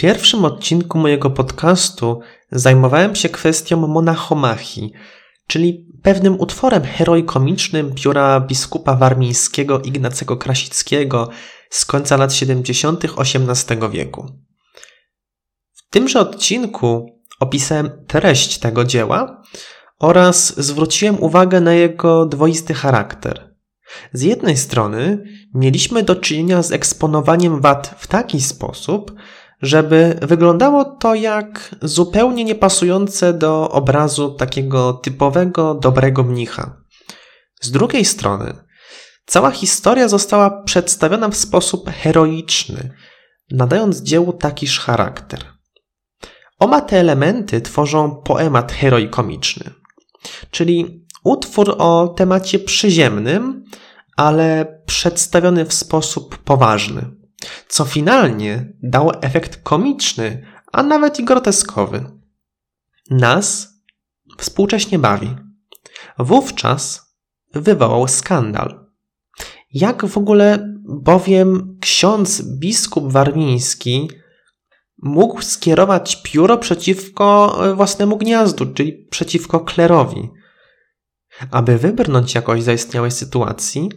pierwszym odcinku mojego podcastu zajmowałem się kwestią monachomachii, czyli pewnym utworem heroikomicznym pióra biskupa warmińskiego Ignacego Krasickiego z końca lat 70. XVIII wieku. W tymże odcinku opisałem treść tego dzieła oraz zwróciłem uwagę na jego dwoisty charakter. Z jednej strony mieliśmy do czynienia z eksponowaniem wad w taki sposób, żeby wyglądało to jak zupełnie niepasujące do obrazu takiego typowego, dobrego mnicha. Z drugiej strony, cała historia została przedstawiona w sposób heroiczny, nadając dziełu takiż charakter. Oba te elementy tworzą poemat heroikomiczny, czyli utwór o temacie przyziemnym, ale przedstawiony w sposób poważny co finalnie dało efekt komiczny, a nawet i groteskowy. Nas współcześnie bawi. Wówczas wywołał skandal. Jak w ogóle bowiem ksiądz biskup warmiński mógł skierować pióro przeciwko własnemu gniazdu, czyli przeciwko klerowi? Aby wybrnąć jakoś z zaistniałej sytuacji,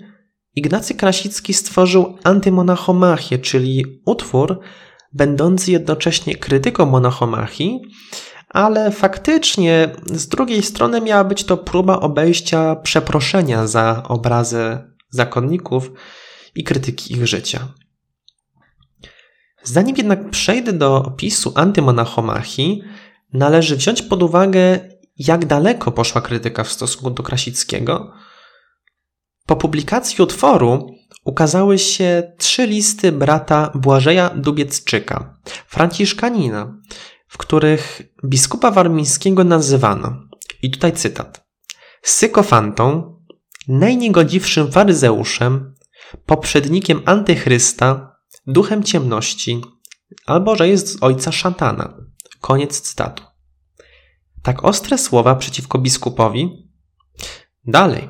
Ignacy Krasicki stworzył antymonachomachię, czyli utwór będący jednocześnie krytyką monachomachii, ale faktycznie z drugiej strony miała być to próba obejścia przeproszenia za obrazy zakonników i krytyki ich życia. Zanim jednak przejdę do opisu antymonachomachii, należy wziąć pod uwagę, jak daleko poszła krytyka w stosunku do Krasickiego – po publikacji utworu ukazały się trzy listy brata Błażeja Dubiecczyka, franciszkanina, w których biskupa warmińskiego nazywano, i tutaj cytat, sykofantą, najniegodziwszym faryzeuszem, poprzednikiem antychrysta, duchem ciemności, albo że jest z ojca szatana. Koniec cytatu. Tak ostre słowa przeciwko biskupowi. Dalej.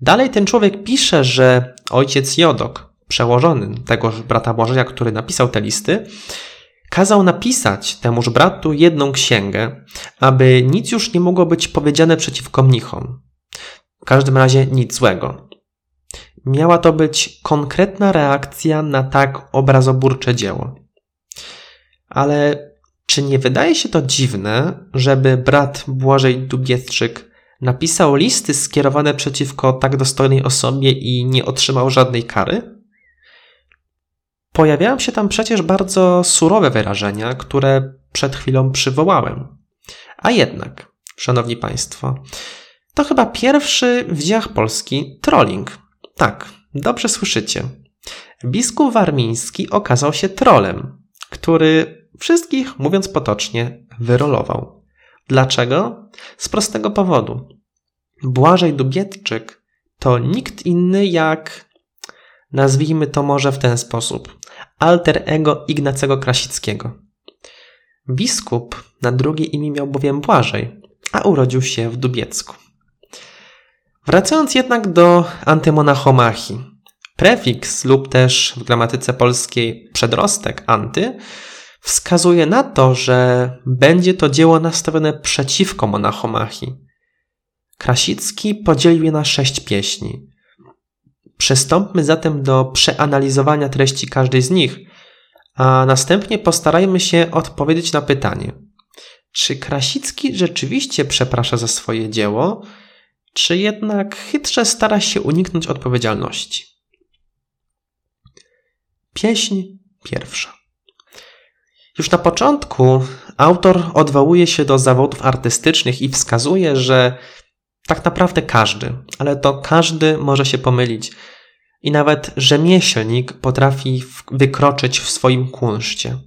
Dalej ten człowiek pisze, że ojciec Jodok, przełożony tegoż brata Błażeja, który napisał te listy, kazał napisać temuż bratu jedną księgę, aby nic już nie mogło być powiedziane przeciwko mnichom. W każdym razie nic złego. Miała to być konkretna reakcja na tak obrazoburcze dzieło. Ale czy nie wydaje się to dziwne, żeby brat Błażej Dubiestrzyk napisał listy skierowane przeciwko tak dostojnej osobie i nie otrzymał żadnej kary? Pojawiają się tam przecież bardzo surowe wyrażenia, które przed chwilą przywołałem. A jednak, szanowni państwo, to chyba pierwszy w dziejach Polski trolling. Tak, dobrze słyszycie. Biskup Warmiński okazał się trolem, który wszystkich, mówiąc potocznie, wyrolował. Dlaczego? Z prostego powodu. Błażej Dubietczyk to nikt inny jak, nazwijmy to może w ten sposób, alter ego Ignacego Krasickiego. Biskup na drugie imię miał bowiem Błażej, a urodził się w Dubiecku. Wracając jednak do antymonachomachii. Prefiks lub też w gramatyce polskiej przedrostek anty wskazuje na to, że będzie to dzieło nastawione przeciwko monachomachii. Krasicki podzielił je na sześć pieśni. Przystąpmy zatem do przeanalizowania treści każdej z nich, a następnie postarajmy się odpowiedzieć na pytanie: czy Krasicki rzeczywiście przeprasza za swoje dzieło, czy jednak chytrze stara się uniknąć odpowiedzialności? Pieśń pierwsza. Już na początku autor odwołuje się do zawodów artystycznych i wskazuje, że tak naprawdę każdy, ale to każdy może się pomylić. I nawet rzemieślnik potrafi wykroczyć w swoim kunszcie.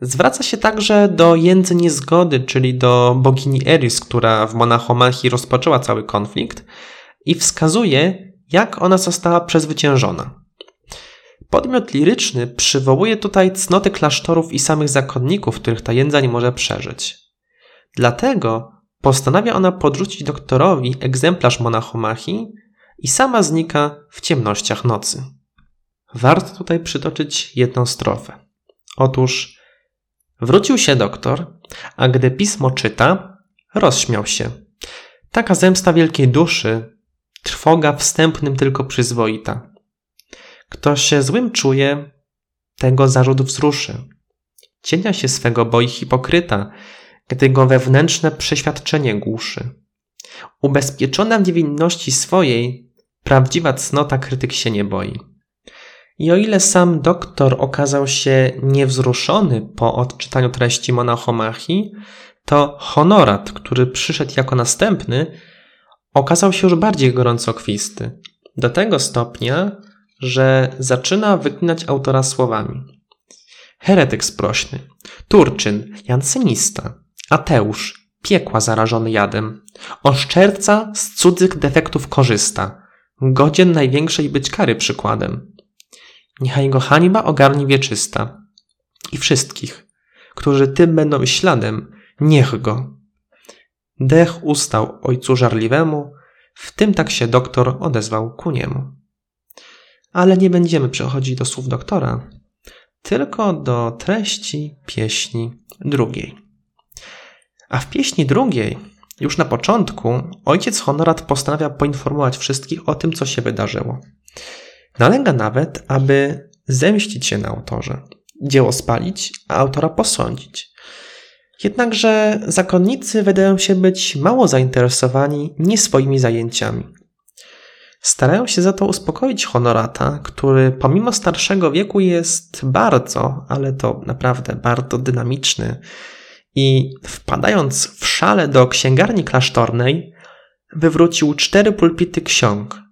Zwraca się także do jędzy niezgody, czyli do bogini Eris, która w monachomachii rozpoczęła cały konflikt i wskazuje, jak ona została przezwyciężona. Podmiot liryczny przywołuje tutaj cnoty klasztorów i samych zakonników, których ta jędza nie może przeżyć. Dlatego postanawia ona podrzucić doktorowi egzemplarz monachomachii i sama znika w ciemnościach nocy. Warto tutaj przytoczyć jedną strofę. Otóż Wrócił się doktor, a gdy pismo czyta, rozśmiał się. Taka zemsta wielkiej duszy, trwoga wstępnym tylko przyzwoita. Kto się złym czuje, tego zarzut wzruszy. Cienia się swego boi hipokryta, gdy go wewnętrzne przeświadczenie głuszy. Ubezpieczona w niewinności swojej, prawdziwa cnota krytyk się nie boi. I o ile sam doktor okazał się niewzruszony po odczytaniu treści Monachomachii, to honorat, który przyszedł jako następny, okazał się już bardziej gorącokwisty. Do tego stopnia, że zaczyna wyklinać autora słowami. Heretyk sprośny, Turczyn, jansynista, ateusz, piekła zarażony jadem, oszczerca z cudzych defektów korzysta, godzien największej być kary przykładem. Niechaj go hańba ogarnie wieczysta i wszystkich, którzy tym będą śladem, niech go. Dech ustał ojcu żarliwemu, w tym tak się doktor odezwał ku niemu. Ale nie będziemy przechodzić do słów doktora, tylko do treści pieśni drugiej. A w pieśni drugiej, już na początku, ojciec Honorat postanawia poinformować wszystkich o tym, co się wydarzyło. Nalega nawet, aby zemścić się na autorze, dzieło spalić, a autora posądzić. Jednakże zakonnicy wydają się być mało zainteresowani nie swoimi zajęciami. Starają się za to uspokoić honorata, który pomimo starszego wieku jest bardzo, ale to naprawdę bardzo dynamiczny. I wpadając w szale do księgarni klasztornej, wywrócił cztery pulpity ksiąg,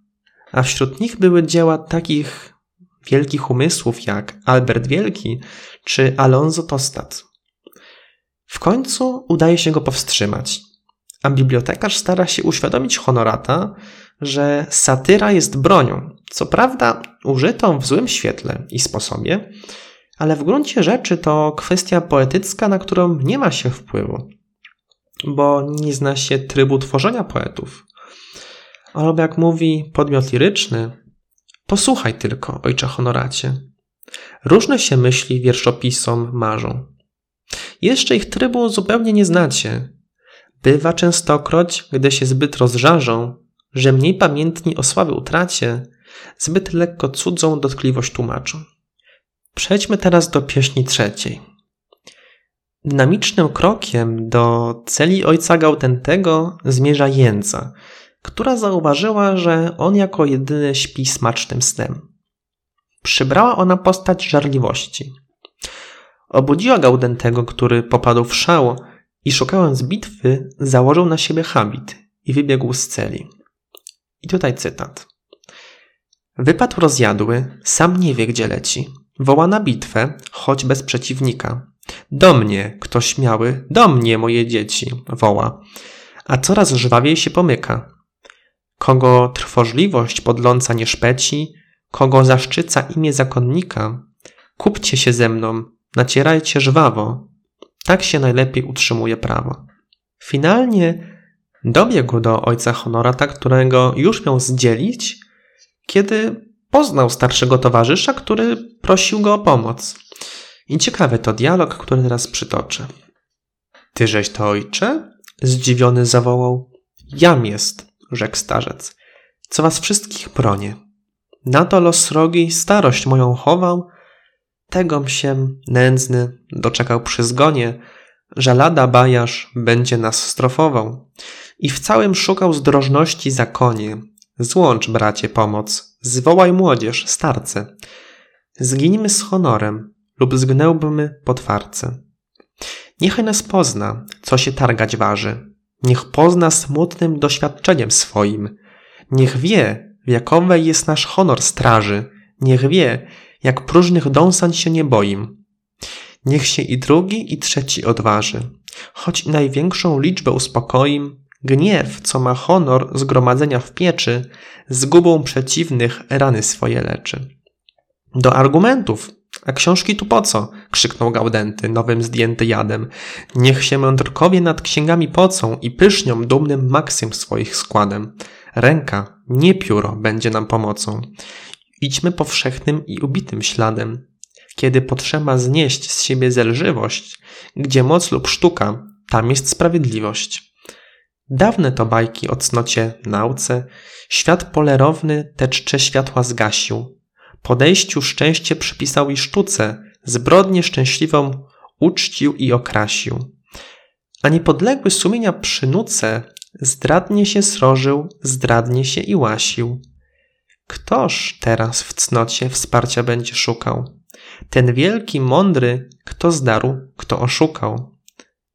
a wśród nich były dzieła takich wielkich umysłów jak Albert Wielki czy Alonso Tostat. W końcu udaje się go powstrzymać, a bibliotekarz stara się uświadomić honorata, że satyra jest bronią, co prawda użytą w złym świetle i sposobie, ale w gruncie rzeczy to kwestia poetycka, na którą nie ma się wpływu, bo nie zna się trybu tworzenia poetów. Albo jak mówi podmiot liryczny, posłuchaj tylko, ojcze honoracie. Różne się myśli wierszopisom marzą. Jeszcze ich trybu zupełnie nie znacie. Bywa częstokroć, gdy się zbyt rozżarzą, że mniej pamiętni o sławy utracie, zbyt lekko cudzą dotkliwość tłumaczą. Przejdźmy teraz do pieśni trzeciej. Dynamicznym krokiem do celi ojca Gautentego zmierza Jędza, która zauważyła, że on jako jedyny śpi smacznym snem. Przybrała ona postać żarliwości. Obudziła Gaudentego, który popadł w szał i szukając bitwy założył na siebie habit i wybiegł z celi. I tutaj cytat. Wypadł rozjadły, sam nie wie gdzie leci. Woła na bitwę, choć bez przeciwnika. Do mnie, kto śmiały, do mnie, moje dzieci, woła. A coraz żwawiej się pomyka. Kogo trwożliwość podląca nie szpeci, kogo zaszczyca imię zakonnika, kupcie się ze mną, nacierajcie żwawo. Tak się najlepiej utrzymuje prawo. Finalnie dobiegł do ojca honorata, którego już miał zdzielić, kiedy poznał starszego towarzysza, który prosił go o pomoc. I ciekawy to dialog, który teraz przytoczę. Tyżeś to ojcze? Zdziwiony zawołał. Jam jest, rzekł starzec, co was wszystkich bronie. Na to los srogi starość moją chował, tegom się nędzny doczekał przy zgonie, że lada bajarz będzie nas strofował. I w całym szukał zdrożności zakonie. Złącz, bracie, pomoc, zwołaj młodzież, starce. Zginimy z honorem lub zgnęłbymy po twarce. Niechaj nas pozna, co się targać waży. Niech pozna smutnym doświadczeniem swoim. Niech wie, w jakowej jest nasz honor straży. Niech wie, jak próżnych dąsań się nie boim. Niech się i drugi, i trzeci odważy. Choć największą liczbę uspokoim, gniew, co ma honor zgromadzenia w pieczy, zgubą przeciwnych rany swoje leczy. Do argumentów, a książki tu po co? krzyknął Gaudenty, nowym zdjęty jadem. Niech się mędrkowie nad księgami pocą i pysznią dumnym maksym swoich składem. Ręka, nie pióro, będzie nam pomocą. Idźmy powszechnym i ubitym śladem. kiedy potrzeba znieść z siebie zelżywość, gdzie moc lub sztuka, tam jest sprawiedliwość. Dawne to bajki o cnocie, nauce, świat polerowny te czcze światła zgasił. Podejściu szczęście przypisał i sztuce, zbrodnię szczęśliwą uczcił i okrasił. A niepodległy sumienia przy nuce zdradnie się srożył, zdradnie się i łasił. Ktoż teraz w cnocie wsparcia będzie szukał? Ten wielki, mądry, kto zdarł, kto oszukał.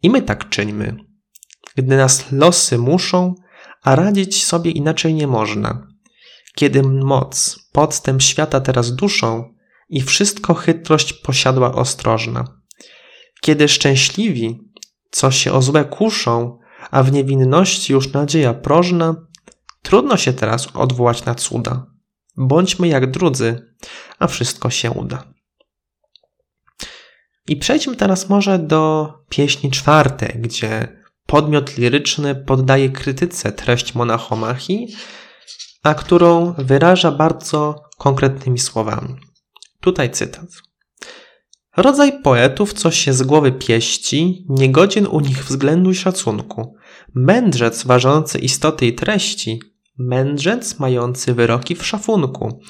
I my tak czyńmy. Gdy nas losy muszą, a radzić sobie inaczej nie można. Kiedy moc, podstęp świata teraz duszą i wszystko chytrość posiadła ostrożna. Kiedy szczęśliwi, co się o złe kuszą, a w niewinności już nadzieja prożna, trudno się teraz odwołać na cuda. Bądźmy jak drudzy, a wszystko się uda. I przejdźmy teraz może do pieśni czwartej, gdzie podmiot liryczny poddaje krytyce treść monachomachii, a którą wyraża bardzo konkretnymi słowami. Tutaj cytat. Rodzaj poetów, co się z głowy pieści, niegodzien u nich względu i szacunku. Mędrzec ważący istoty i treści, mędrzec mający wyroki w szafunku.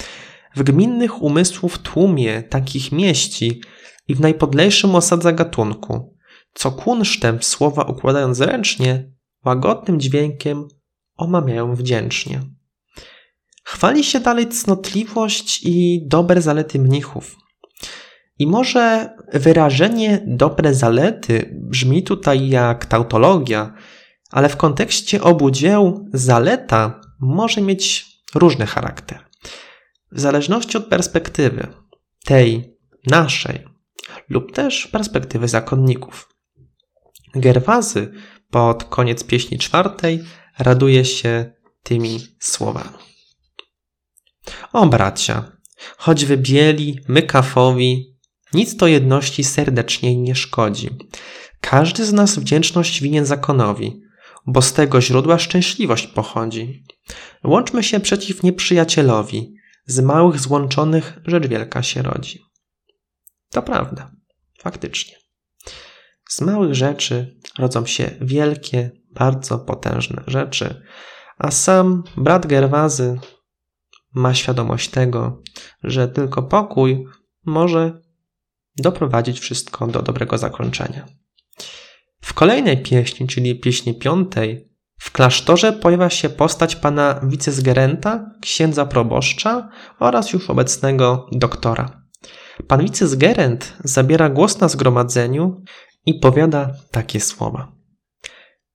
W gminnych umysłów tłumie takich mieści i w najpodlejszym osadza gatunku, co kunsztem słowa układając ręcznie, łagodnym dźwiękiem omamiają wdzięcznie. Chwali się dalej cnotliwość i dobre zalety mnichów. I może wyrażenie dobre zalety brzmi tutaj jak tautologia, ale w kontekście obu dzieł zaleta może mieć różny charakter. W zależności od perspektywy, tej naszej, lub też perspektywy zakonników. Gerwazy pod koniec pieśni czwartej raduje się tymi słowami. O bracia, choć wy bieli, my kafowi, nic to jedności serdeczniej nie szkodzi. Każdy z nas wdzięczność winien zakonowi, bo z tego źródła szczęśliwość pochodzi. Łączmy się przeciw nieprzyjacielowi, z małych złączonych rzecz wielka się rodzi. To prawda, faktycznie. Z małych rzeczy rodzą się wielkie, bardzo potężne rzeczy, a sam brat Gerwazy ma świadomość tego, że tylko pokój może doprowadzić wszystko do dobrego zakończenia. W kolejnej pieśni, czyli pieśni piątej, w klasztorze pojawia się postać pana wicezgerenta, księdza proboszcza oraz już obecnego doktora. Pan wicezgerent zabiera głos na zgromadzeniu i powiada takie słowa.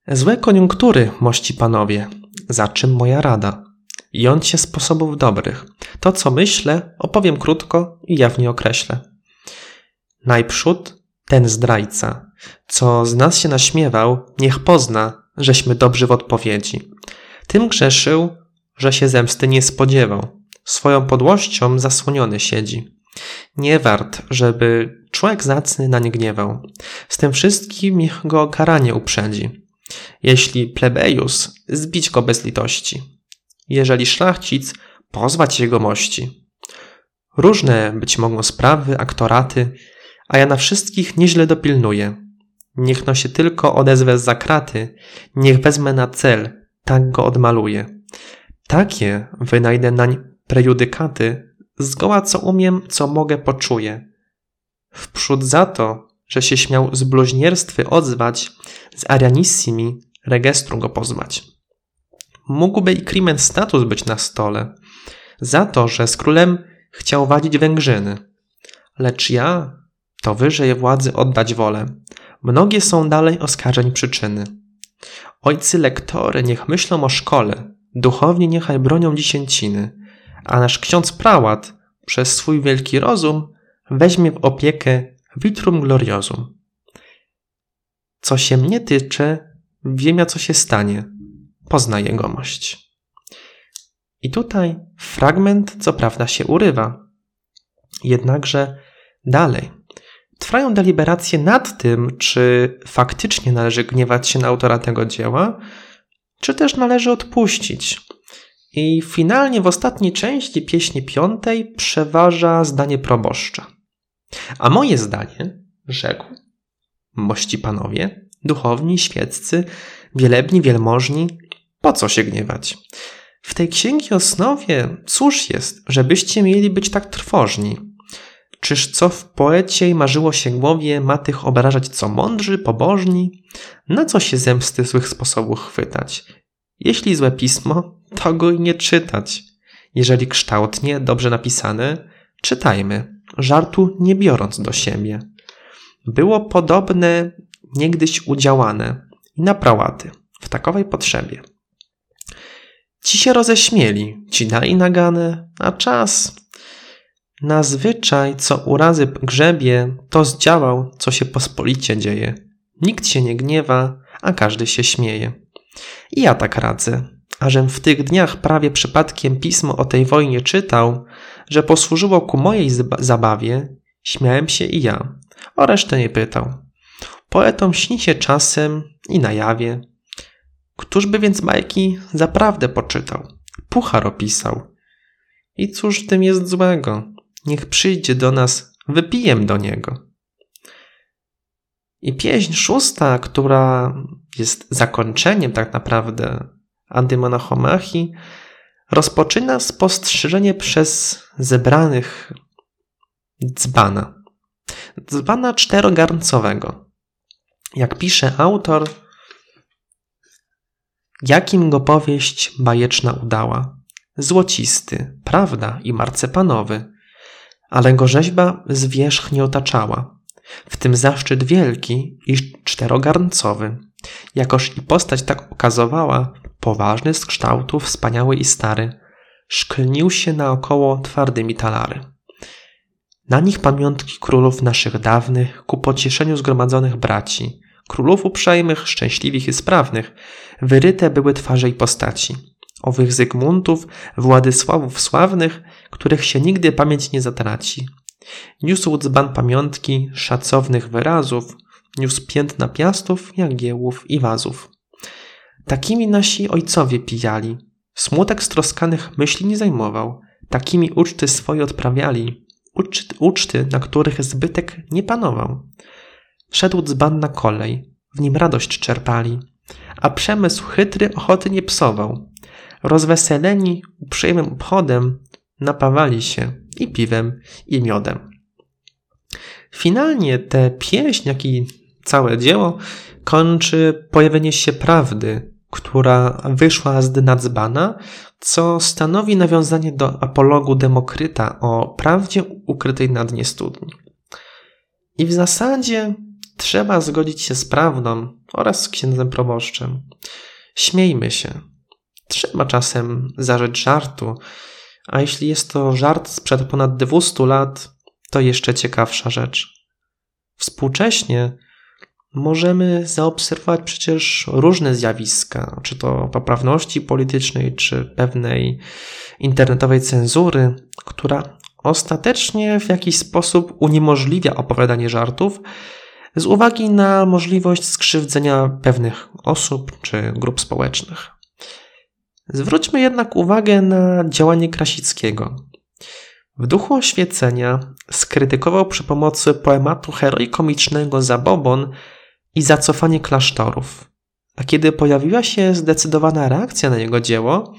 Złe koniunktury, mości panowie, za czym moja rada? Jąć się sposobów dobrych. To, co myślę, opowiem krótko i jawnie określę. Najprzód ten zdrajca, co z nas się naśmiewał, niech pozna, żeśmy dobrzy w odpowiedzi. Tym grzeszył, że się zemsty nie spodziewał. Swoją podłością zasłoniony siedzi. Nie wart, żeby człowiek zacny na nie gniewał. Z tym wszystkim go karanie uprzedzi. Jeśli plebejus, zbić go bez litości. Jeżeli szlachcic, pozwać jego mości. Różne być mogą sprawy, aktoraty, a ja na wszystkich nieźle dopilnuję. Niech no się tylko odezwę za kraty, niech wezmę na cel, tak go odmaluję. Takie wynajdę nań prejudykaty, Zgoła co umiem, co mogę, poczuję. Wprzód za to, że się śmiał z bluźnierstwy odzwać, z arianissimi regestru go pozwać. Mógłby i crimen status być na stole, za to, że z królem chciał wadzić Węgrzyny. Lecz ja to wyżej władzy oddać wolę. Mnogie są dalej oskarżeń przyczyny. Ojcy lektory niech myślą o szkole, duchowni niechaj bronią dziesięciny a nasz ksiądz prałat przez swój wielki rozum weźmie w opiekę vitrum gloriosum. Co się mnie tyczy, wiem ja co się stanie, pozna jegomość. I tutaj fragment co prawda się urywa, jednakże dalej. Trwają deliberacje nad tym, czy faktycznie należy gniewać się na autora tego dzieła, czy też należy odpuścić, i finalnie w ostatniej części pieśni piątej przeważa zdanie proboszcza. A moje zdanie, rzekł, mości panowie, duchowni, świeccy, wielebni, wielmożni, po co się gniewać? W tej księgi osnowie cóż jest, żebyście mieli być tak trwożni? Czyż co w poecie marzyło się głowie ma tych obrażać co mądrzy, pobożni? Na co się zemsty złych sposobów chwytać? Jeśli złe pismo, to go i nie czytać. Jeżeli kształtnie, dobrze napisane, czytajmy, żartu nie biorąc do siebie. Było podobne niegdyś udziałane na prałaty w takowej potrzebie. Ci się roześmieli, ci dali nagane, a czas. Na zwyczaj, co urazy grzebie, to zdziałał, co się pospolicie dzieje. Nikt się nie gniewa, a każdy się śmieje. I ja tak radzę, ażem w tych dniach prawie przypadkiem pismo o tej wojnie czytał, że posłużyło ku mojej zabawie, śmiałem się i ja, o resztę nie pytał. Poetom śni się czasem i na jawie. Któż by więc bajki zaprawdę poczytał? Puchar opisał. I cóż w tym jest złego? Niech przyjdzie do nas, wypijem do niego. I pieśń szósta, która jest zakończeniem tak naprawdę antymonachomachii, rozpoczyna spostrzeżenie przez zebranych dzbana. Dzbana czterogarncowego. Jak pisze autor, jakim go powieść bajeczna udała. Złocisty, prawda i marcepanowy, ale go rzeźba zwierzchnie otaczała. W tym zaszczyt wielki i czterogarncowy. Jakoż i postać tak okazowała, poważny z kształtu, wspaniały i stary, szklnił się naokoło twardymi talary. Na nich pamiątki królów naszych dawnych, ku pocieszeniu zgromadzonych braci, królów uprzejmych, szczęśliwych i sprawnych, wyryte były twarze i postaci. Owych Zygmuntów, Władysławów sławnych, których się nigdy pamięć nie zatraci. Niósł dzban pamiątki szacownych wyrazów, niósł piętna piastów, jagiełów i wazów. Takimi nasi ojcowie pijali, smutek stroskanych myśli nie zajmował, takimi uczty swoje odprawiali, uczty, uczty na których zbytek nie panował. Szedł dzban na kolej, w nim radość czerpali, a przemysł chytry ochoty nie psował. Rozweseleni uprzejmym obchodem napawali się i piwem, i miodem. Finalnie tę pieśń, jak i całe dzieło kończy pojawienie się prawdy, która wyszła z dna dzbana, co stanowi nawiązanie do apologu Demokryta o prawdzie ukrytej na dnie studni. I w zasadzie trzeba zgodzić się z prawdą oraz z księdzem proboszczem. Śmiejmy się. Trzeba czasem zażyć żartu, a jeśli jest to żart sprzed ponad 200 lat, to jeszcze ciekawsza rzecz. Współcześnie możemy zaobserwować przecież różne zjawiska, czy to poprawności politycznej, czy pewnej internetowej cenzury, która ostatecznie w jakiś sposób uniemożliwia opowiadanie żartów z uwagi na możliwość skrzywdzenia pewnych osób czy grup społecznych. Zwróćmy jednak uwagę na działanie Krasickiego. W duchu oświecenia skrytykował przy pomocy poematu heroikomicznego zabobon i zacofanie klasztorów. A kiedy pojawiła się zdecydowana reakcja na jego dzieło,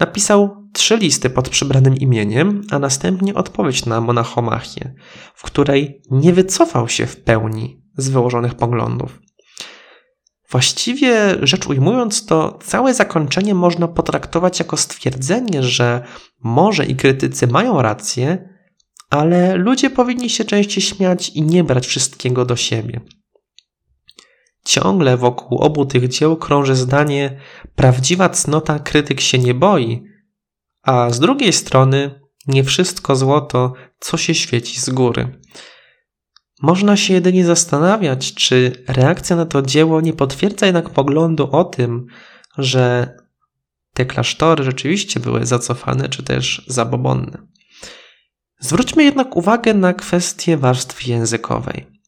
napisał trzy listy pod przybranym imieniem, a następnie odpowiedź na monachomachię, w której nie wycofał się w pełni z wyłożonych poglądów. Właściwie rzecz ujmując, to całe zakończenie można potraktować jako stwierdzenie, że może i krytycy mają rację, ale ludzie powinni się częściej śmiać i nie brać wszystkiego do siebie. Ciągle wokół obu tych dzieł krąży zdanie: prawdziwa cnota krytyk się nie boi, a z drugiej strony nie wszystko złoto, co się świeci z góry. Można się jedynie zastanawiać, czy reakcja na to dzieło nie potwierdza jednak poglądu o tym, że te klasztory rzeczywiście były zacofane czy też zabobonne. Zwróćmy jednak uwagę na kwestię warstwy językowej.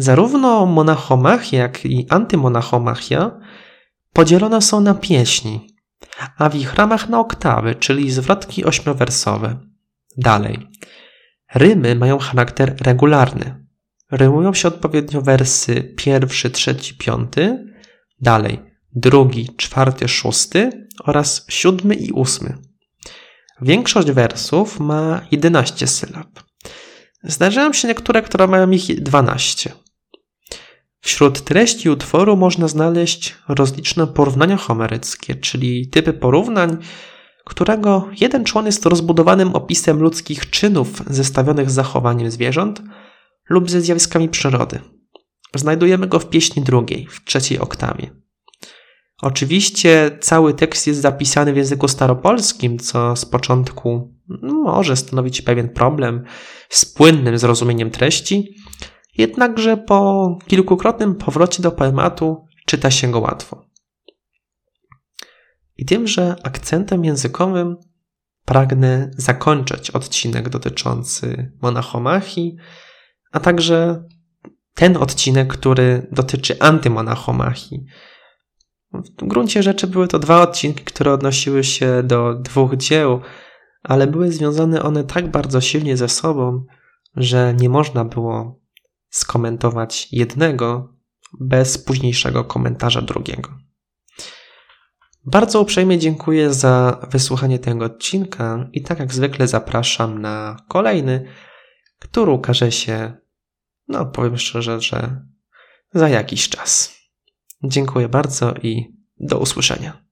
Zarówno monachomachia, jak i antymonachomachia podzielone są na pieśni, a w ich ramach na oktawy, czyli zwrotki ośmiowersowe. Dalej. Rymy mają charakter regularny. Rymują się odpowiednio wersy pierwszy, trzeci, piąty, dalej drugi, czwarty, szósty oraz siódmy i ósmy. Większość wersów ma 11 sylab. Zdarzają się niektóre, które mają ich 12. Wśród treści utworu można znaleźć rozliczne porównania homeryckie, czyli typy porównań, którego jeden człon jest rozbudowanym opisem ludzkich czynów zestawionych z zachowaniem zwierząt lub ze zjawiskami przyrody. Znajdujemy go w pieśni drugiej, w trzeciej oktawie. Oczywiście cały tekst jest zapisany w języku staropolskim, co z początku może stanowić pewien problem z płynnym zrozumieniem treści, jednakże po kilkukrotnym powrocie do poematu czyta się go łatwo. I tymże akcentem językowym pragnę zakończyć odcinek dotyczący monachomachii, a także ten odcinek, który dotyczy antymonachomachii. W gruncie rzeczy były to dwa odcinki, które odnosiły się do dwóch dzieł, ale były związane one tak bardzo silnie ze sobą, że nie można było skomentować jednego bez późniejszego komentarza drugiego. Bardzo uprzejmie dziękuję za wysłuchanie tego odcinka i tak jak zwykle zapraszam na kolejny, który ukaże się, no powiem szczerze, że za jakiś czas. Dziękuję bardzo i do usłyszenia.